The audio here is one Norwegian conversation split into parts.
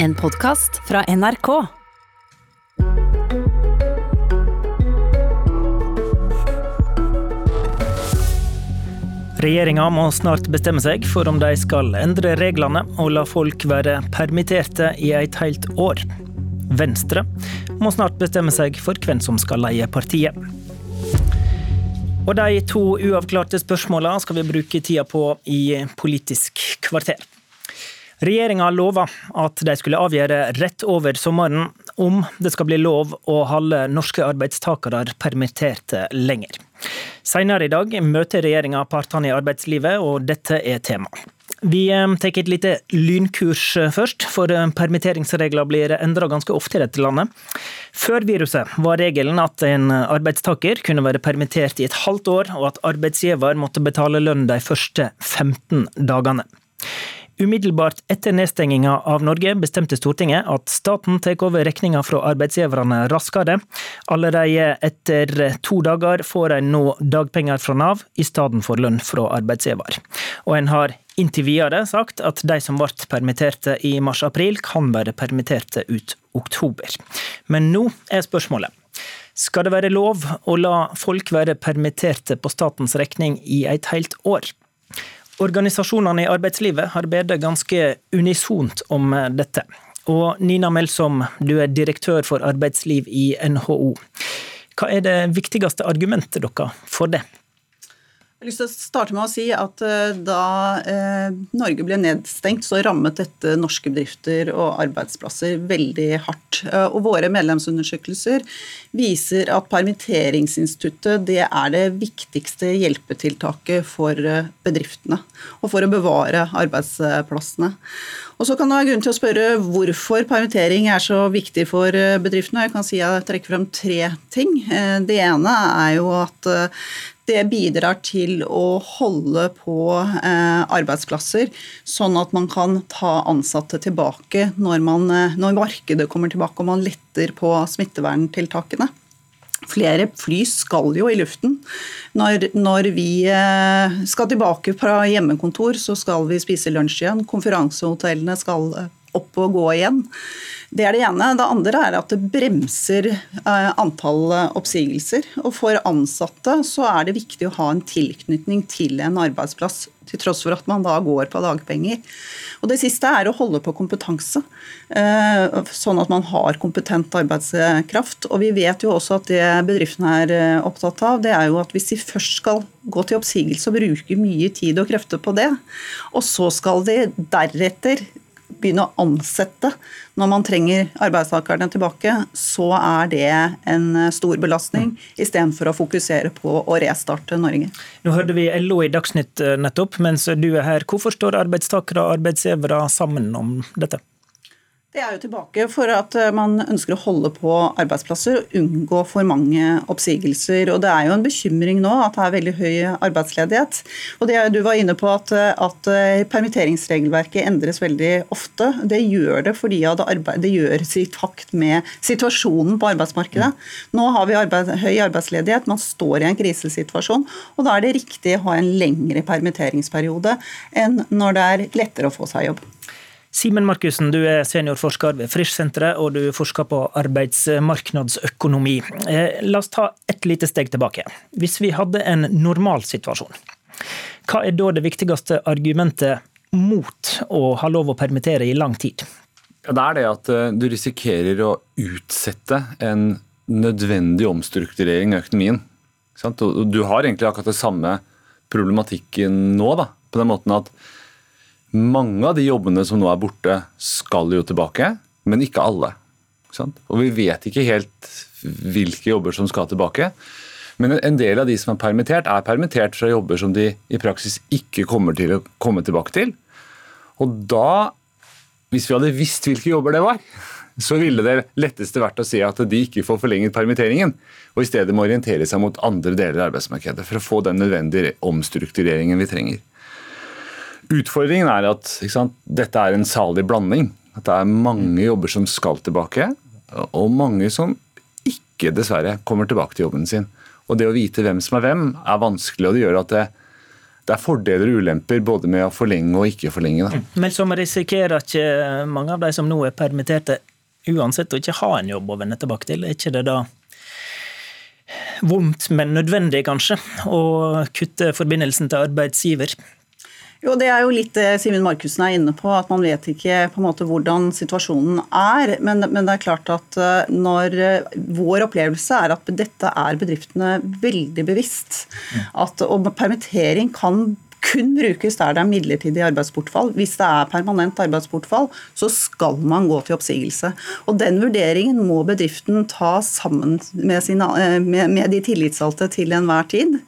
En podkast fra NRK. Regjeringa må snart bestemme seg for om de skal endre reglene og la folk være permitterte i et helt år. Venstre må snart bestemme seg for hvem som skal leie partiet. Og de to uavklarte spørsmåla skal vi bruke tida på i Politisk kvarter. Regjeringa lova at de skulle avgjøre rett over sommeren om det skal bli lov å holde norske arbeidstakere permitterte lenger. Senere i dag møter regjeringa partene i arbeidslivet, og dette er tema. Vi eh, tar et lite lynkurs først, for eh, permitteringsregler blir endra ganske ofte i dette landet. Før viruset var regelen at en arbeidstaker kunne være permittert i et halvt år, og at arbeidsgiver måtte betale lønn de første 15 dagene. Umiddelbart etter nedstenginga av Norge bestemte Stortinget at staten tar over regninga fra arbeidsgiverne raskere. Allerede etter to dager får en nå dagpenger fra Nav i stedet for lønn fra arbeidsgiver. Og en har inntil videre sagt at de som ble permitterte i mars-april, kan være permitterte ut oktober. Men nå er spørsmålet. Skal det være lov å la folk være permitterte på statens regning i et helt år? Organisasjonene i arbeidslivet har bedt ganske unisont om dette. Og Nina Melsom, du er direktør for arbeidsliv i NHO. Hva er det viktigste argumentet deres for det? Jeg har lyst til å starte med å si at eh, Da eh, Norge ble nedstengt, så rammet dette norske bedrifter og arbeidsplasser veldig hardt. Eh, og Våre medlemsundersøkelser viser at permitteringsinstituttet det er det viktigste hjelpetiltaket for bedriftene. Og for å bevare arbeidsplassene. Og så kan det være grunn til å spørre hvorfor permittering er så viktig for bedriftene. Jeg kan si jeg trekker frem tre ting. Det ene er jo at det bidrar til å holde på eh, arbeidsplasser, sånn at man kan ta ansatte tilbake når, man, eh, når markedet kommer tilbake og man letter på smitteverntiltakene. Flere fly skal jo i luften. Når, når, vi eh, skal tilbake fra hjemmekontor, så skal vi spise lunsj igjen. Konferansehotellene skal opp og gå igjen. Det er det ene. Det andre er at det bremser eh, antall oppsigelser. Og for ansatte så er det viktig å ha en tilknytning til en arbeidsplass, til tross for at man da går på dagpenger. Og Det siste er å holde på kompetanse, eh, sånn at man har kompetent arbeidskraft. Og Vi vet jo også at det bedriftene er eh, opptatt av, det er jo at hvis de først skal gå til oppsigelse og bruke mye tid og krefter på det, og så skal de deretter begynne å ansette når man trenger arbeidstakerne tilbake, så er det en stor belastning, istedenfor å fokusere på å restarte Norge. Nå hørte vi LO i Dagsnytt eh, nettopp, mens du er her. Hvorfor står arbeidstakere og arbeidsgivere sammen om dette? Det er jo tilbake for at eh, man ønsker å holde på arbeidsplasser og unngå for mange oppsigelser. Og Det er jo en bekymring nå at det er veldig høy arbeidsledighet. Og det Du var inne på at, eh, at eh, permitteringsregelverket endres veldig ofte. Det gjør det fordi det gjør sitt takt med situasjonen på arbeidsmarkedet. Nå har vi arbeid, høy arbeidsledighet, man står i en krisesituasjon. og Da er det riktig å ha en lengre permitteringsperiode enn når det er lettere å få seg jobb. Simen Markussen, du er seniorforsker ved Frisch-senteret, og du forsker på arbeidsmarkedsøkonomi. Eh, la oss ta et lite steg tilbake. Hvis vi hadde en normalsituasjon, hva er da det viktigste argumentet mot å ha lov å permittere i lang tid? Det er det at eh, du risikerer å utsette en nødvendig omstrukturering av økonomien. Du har egentlig akkurat det samme problematikken nå, da, på den måten at mange av de jobbene som nå er borte, skal jo tilbake, men ikke alle. Og vi vet ikke helt hvilke jobber som skal tilbake. Men en del av de som er permittert, er permittert fra jobber som de i praksis ikke kommer til å komme tilbake til. Og da, hvis vi hadde visst hvilke jobber det var, så ville det letteste vært å si at de ikke får forlenget permitteringen, og i stedet må orientere seg mot andre deler av arbeidsmarkedet for å få den nødvendige omstruktureringen vi trenger. Utfordringen er at sant, dette er en salig blanding. At det er mange jobber som skal tilbake, og mange som ikke dessverre kommer tilbake til jobben sin. Og Det å vite hvem som er hvem, er vanskelig, og det gjør at det, det er fordeler og ulemper både med å forlenge og ikke forlenge. Da. Men som risikerer ikke mange av de som nå er permitterte, uansett å ikke ha en jobb å vende tilbake til? Er ikke det da vondt, men nødvendig, kanskje, å kutte forbindelsen til arbeidsgiver? Jo, Det er jo litt det Simen Markussen er inne på, at man vet ikke på en måte hvordan situasjonen er. Men, men, det er klart at eh, når eh, vår opplevelse er at dette er bedriftene veldig bevisst. At, og permittering kan kun brukes der det er midlertidig arbeidsbortfall. Hvis det er permanent arbeidsbortfall, så skal man gå til oppsigelse. Og Den vurderingen må bedriften ta sammen med, sine, eh, med, med de tillitsvalgte til enhver tid.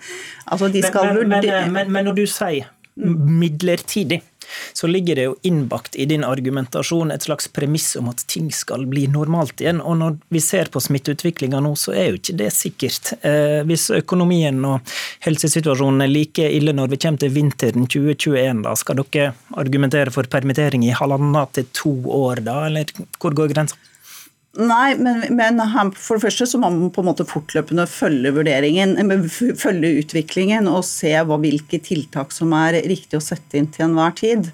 Altså de men, men, men, men når du sier midlertidig, så ligger det jo innbakt i din argumentasjon et slags premiss om at ting skal bli normalt igjen. Og når vi ser på smitteutviklinga nå, så er jo ikke det sikkert. Eh, hvis økonomien og helsesituasjonen er like ille når vi kommer til vinteren 2021, da skal dere argumentere for permittering i halvannet til to år da, eller hvor går grensa? Nei, men, men, for det første så må man på en måte fortløpende følge vurderingen, eh, følge utviklingen og se hva, hvilke tiltak som er riktig å sette inn til enhver tid.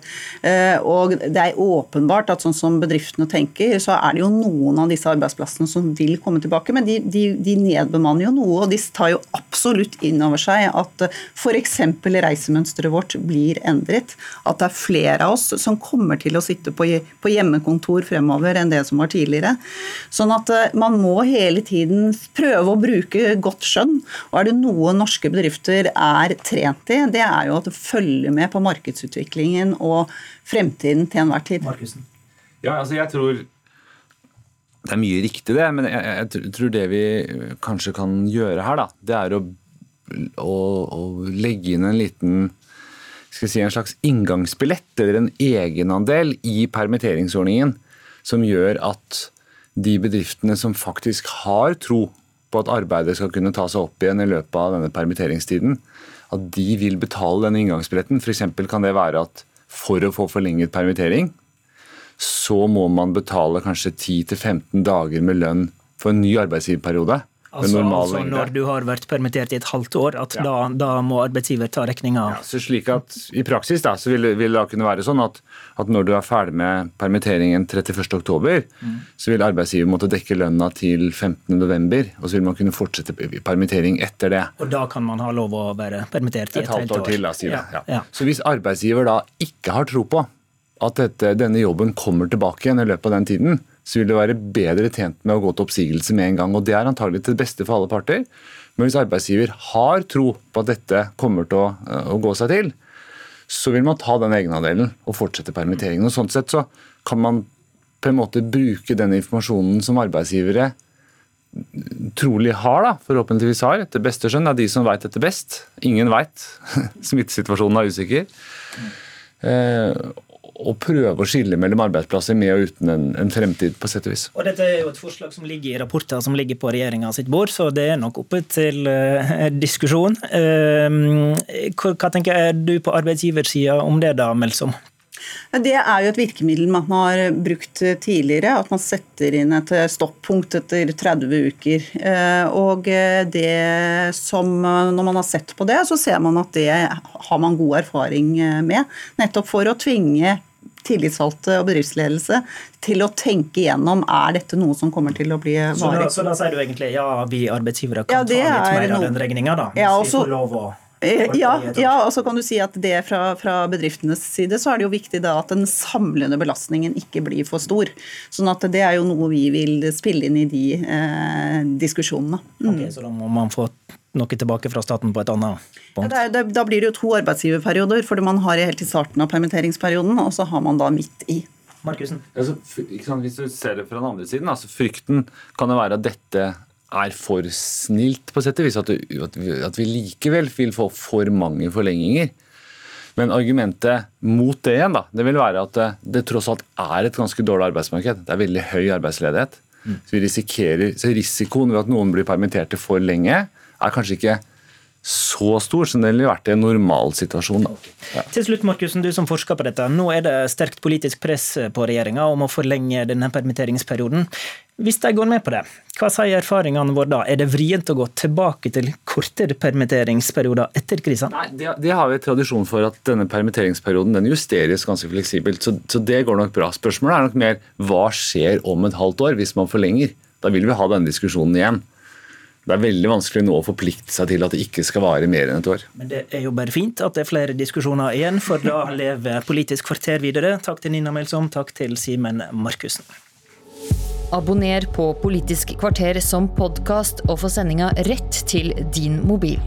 Eh, og Det er åpenbart at sånn som bedriftene tenker, så er det jo noen av disse arbeidsplassene som vil komme tilbake, men de, de, de nedbemanner jo noe. Og de tar jo absolutt inn over seg at f.eks. reisemønsteret vårt blir endret. At det er flere av oss som kommer til å sitte på, på hjemmekontor fremover enn det som var tidligere. Sånn at eh, man må hele tiden prøve å bruke godt skjønn. Og er det noe norske bedrifter er trent i, det er jo at det følger med på markedsutviklingen og fremtiden til enhver tid. Markusen. Ja, altså jeg tror det er mye riktig, det. Men jeg, jeg, tror det vi kanskje kan gjøre her, da, det er å, å, å legge inn en liten skal si, en slags inngangsbillett eller en egenandel i permitteringsordningen som gjør at de bedriftene som faktisk har tro på at arbeidet skal kunne ta seg opp igjen i løpet av denne permitteringstiden, at de vil betale denne inngangsbilletten. F.eks. kan det være at for å få forlenget permittering, så må man betale kanskje 10-15 dager med lønn for en ny arbeidsgiverperiode. Altså, altså, når du har vært permittert i et halvt år, at ja. da, da, må arbeidsgiver ta regninga? Ja, så slik at I praksis da, så vil, vil det da kunne være sånn at, at, når du er ferdig med permitteringen 31.10, mm. så vil arbeidsgiver måtte dekke lønna til 15.11, og så vil man kunne fortsette permittering etter det. Og da kan man ha lov å være permittert i et, et halvt år? til, da, sier ja. ja. Så hvis arbeidsgiver da ikke har tro på at dette, denne jobben kommer tilbake igjen i løpet av den tiden, så vil det være bedre tjent med å gå til oppsigelse med en gang. og Det er antagelig til det beste for alle parter. Men hvis arbeidsgiver har tro på at dette kommer til å, eh, å gå seg til, så vil man ta den egenandelen og fortsette permitteringen. Og Sånn sett så kan man på en måte bruke den informasjonen som arbeidsgivere trolig har, da, forhåpentligvis har, etter beste skjønn. Er de som veit dette best. Ingen veit. Smittesituasjonen er usikker. Å prøve å skille mellom arbeidsplasser med og uten en, en, fremtid, på sett og vis. Og Dette er jo et forslag som ligger i rapporter som ligger på regjeringa sitt bord, så det er nok oppe til uh, diskusjon. Uh, hva tenker du på arbeidsgiversida om det, da, Melsom? Det er jo et virkemiddel man har brukt tidligere. At man setter inn et stoppunkt etter 30 uker. Eh, og det som, Når man har sett på det, så ser man at det har man god erfaring med. Nettopp for å tvinge tillitsvalgte og bedriftsledelse til å tenke igjennom er dette noe som kommer til å bli varig. Så da, så da sier du egentlig ja, vi arbeidsgivere kan ja, ta litt mer noe, av den regninga, da? Ja, også, eh, ja, ja, og så kan du si at det fra, fra, bedriftenes side så er det jo viktig da at den samlende belastningen ikke blir for stor. Sånn at det er jo noe vi vil spille inn i de eh, diskusjonene. Mm. Okay, så da må man få noe tilbake fra staten på et annet punkt? Ja, det er, da blir det jo to arbeidsgiverperioder, for man har helt i starten av permitteringsperioden, og så har man da midt i. Markusen? Altså, hvis du ser det fra den andre siden, altså frykten kan jo være at dette er for snilt, på sett og vis. At, at, vi likevel vil få for mange forlenginger. Men argumentet mot det igjen da, det vil være at det, det tross alt er et ganske dårlig arbeidsmarked. Det er veldig høy arbeidsledighet. Mm. Så, vi risikerer, så risikoen ved at noen blir permitterte for lenge, er kanskje ikke så stor som den ville vært i en normalsituasjon. Ja. Til slutt, Markusen, du som forsker på dette. Nå er det sterkt politisk press på regjeringa om å forlenge denne permitteringsperioden. Hvis de går med på det, hva sier erfaringene våre da? Er det vrient å gå tilbake til kortere permitteringsperioder etter krisa? Nei, det, det, har vi tradisjon for at denne permitteringsperioden den justeres ganske fleksibelt. Så, så, det går nok bra. Spørsmålet er nok mer hva skjer om et halvt år hvis man forlenger? Da vil vi ha denne diskusjonen igjen. Det er veldig vanskelig nå å forplikte seg til at det ikke skal vare mer enn et år. Men det er jo bare fint at det er flere diskusjoner igjen, for da lever Politisk kvarter videre. Takk til Nina Melsom, takk til Simen Markussen. Abonner på Politisk kvarter som podkast, og få sendinga rett til din mobil.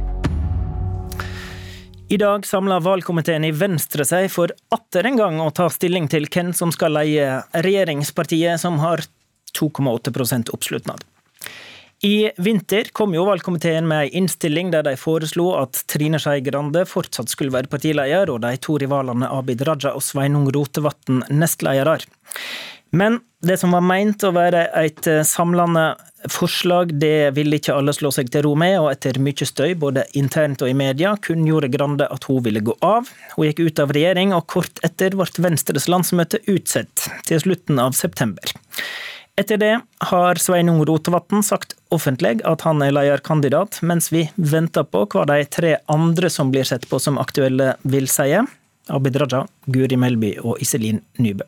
I dag samler valgkomiteen i Venstre seg for atter en gang å ta stilling til hvem som skal leie regjeringspartiet, som har 2,8% oppslutnad. I vinter kom jo valgkomiteen med ei innstilling der de foreslo at Trine Skei Grande fortsatt skulle være partileder, og de to rivalene Abid Raja og Sveinung Rotevatn nestledere. Men det som var meint å være et samlende forslag, det ville ikke alle slå seg til ro med, og etter mye støy, både internt og i media, kunngjorde Grande at hun ville gå av. Hun gikk ut av regjering, og kort etter ble Venstres landsmøte utsatt til slutten av september. Etter det har Sveinung Rotevatn sagt offentlig at han er lederkandidat, mens vi venter på hva de tre andre som blir sett på som aktuelle, vil si. Abid Raja, Guri Melby og Iselin Nybø.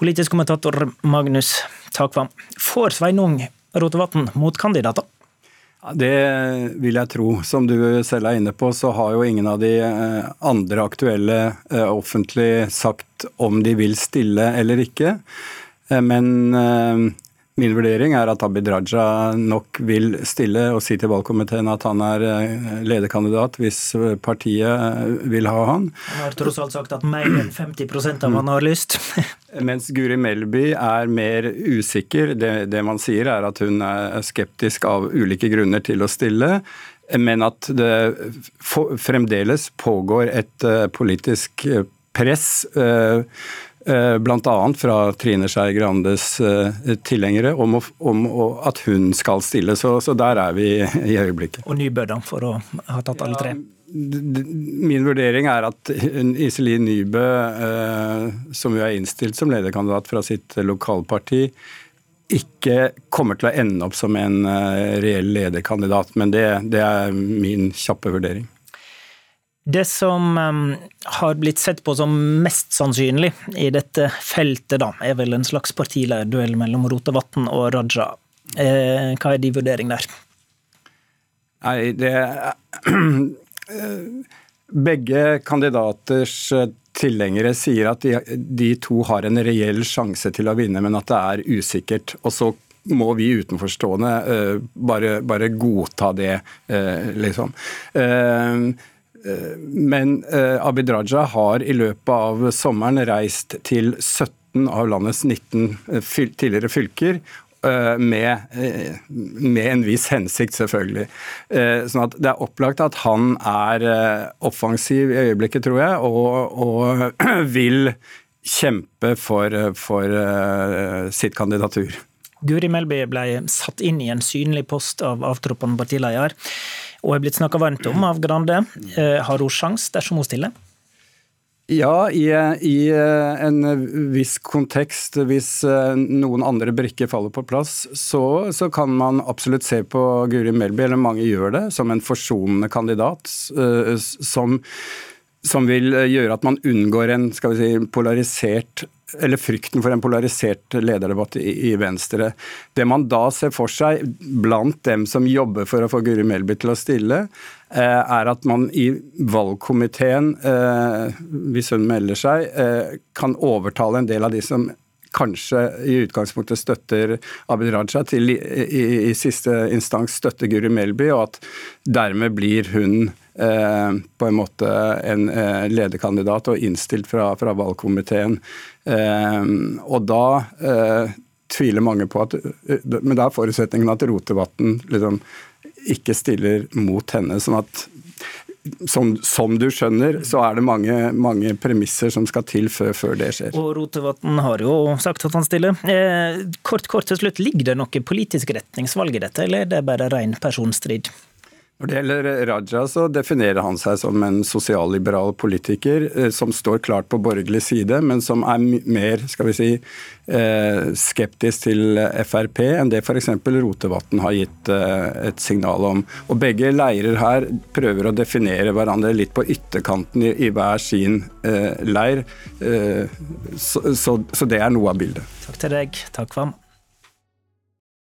Politisk kommentator Magnus Takvam, får Sveinung Rotevatn motkandidater? Det vil jeg tro. Som du selv er inne på, så har jo ingen av de eh, andre aktuelle eh, offentlig sagt om de vil stille eller ikke. Eh, men eh, min vurdering er at Abid Raja nok vil stille og si til valgkomiteen at han er eh, lederkandidat hvis partiet vil ha han. Han har tross alt sagt at mer enn 50% av han har lyst. Mens Guri Melby er mer usikker. Det, det, man sier er at hun er skeptisk av ulike grunner til å stille. Men at det fremdeles pågår et politisk press Bl.a. fra Trine Skei Grandes eh, tilhengere om, om, at hun skal stille. Så, så, der er vi i øyeblikket. Og Nybø, da, for å ha tatt alle tre? Min vurdering er at Iselin Nybø, eh, som jo er innstilt som lederkandidat fra sitt lokalparti, ikke kommer til å ende opp som en reell lederkandidat. Men det, det er min kjappe vurdering. Det som har blitt sett på som mest sannsynlig i dette feltet, da, er vel en slags partileierduell mellom Rotevatn og Raja. Eh, hva er de vurdering der? Nei, det Begge kandidaters tilhengere sier at de, de, to har en reell sjanse til å vinne, men at det er usikkert. Og så må vi utenforstående bare, bare, godta det, liksom. Uh, Eh, men eh, Abid Raja har i løpet av sommeren reist til 17 av landets 19 eh, tidligere fylker med, med, en viss hensikt, selvfølgelig. Sånn at Det er opplagt at han er offensiv i øyeblikket, tror jeg, og, og vil kjempe for, for sitt kandidatur. Guri Melby ble satt inn i en synlig post av avtroppende partileder og er blitt snakka varmt om av Grande. Eh, har hun sjanse dersom hun stiller? Ja, i, i, eh, en viss kontekst, hvis eh, noen andre brikker faller på plass, så, så, kan man absolutt se på Guri Melby, eller mange gjør det, som en forsonende kandidat. Som, som vil gjøre at man unngår en si, polarisert eller frykten for en polarisert lederdebatt i, Venstre. Det man da ser for seg blant dem som jobber for å få Guri Melby til å stille, eh, er at man i valgkomiteen, eh, hvis hun melder seg, eh, kan overtale en del av de som kanskje i utgangspunktet støtter Abid Raja, til i, i, i siste instans støtter Guri Melby, og at dermed blir hun på en måte en eh, lederkandidat og innstilt fra, fra valgkomiteen. Eh, og da eh, tviler mange på at Men da er forutsetningen at Rotevatn liksom ikke stiller mot henne. sånn at som, som, du skjønner, så er det mange, mange premisser som skal til før, før det skjer. Og Rotevatn har jo sagt at han stiller. Eh, kort, kort til slutt, Ligger det noe politisk retningsvalg i dette, eller er det bare ren personstrid? Når det gjelder Raja, så definerer han seg som en sosialliberal politiker eh, som står klart på borgerlig side, men som er mer skal vi si, eh, skeptisk til Frp enn det f.eks. Rotevatn har gitt eh, et signal om. Og Begge leirer her prøver å definere hverandre litt på ytterkanten i, hver sin leir. Så det er noe av bildet. Takk til deg. Takk, Kvam.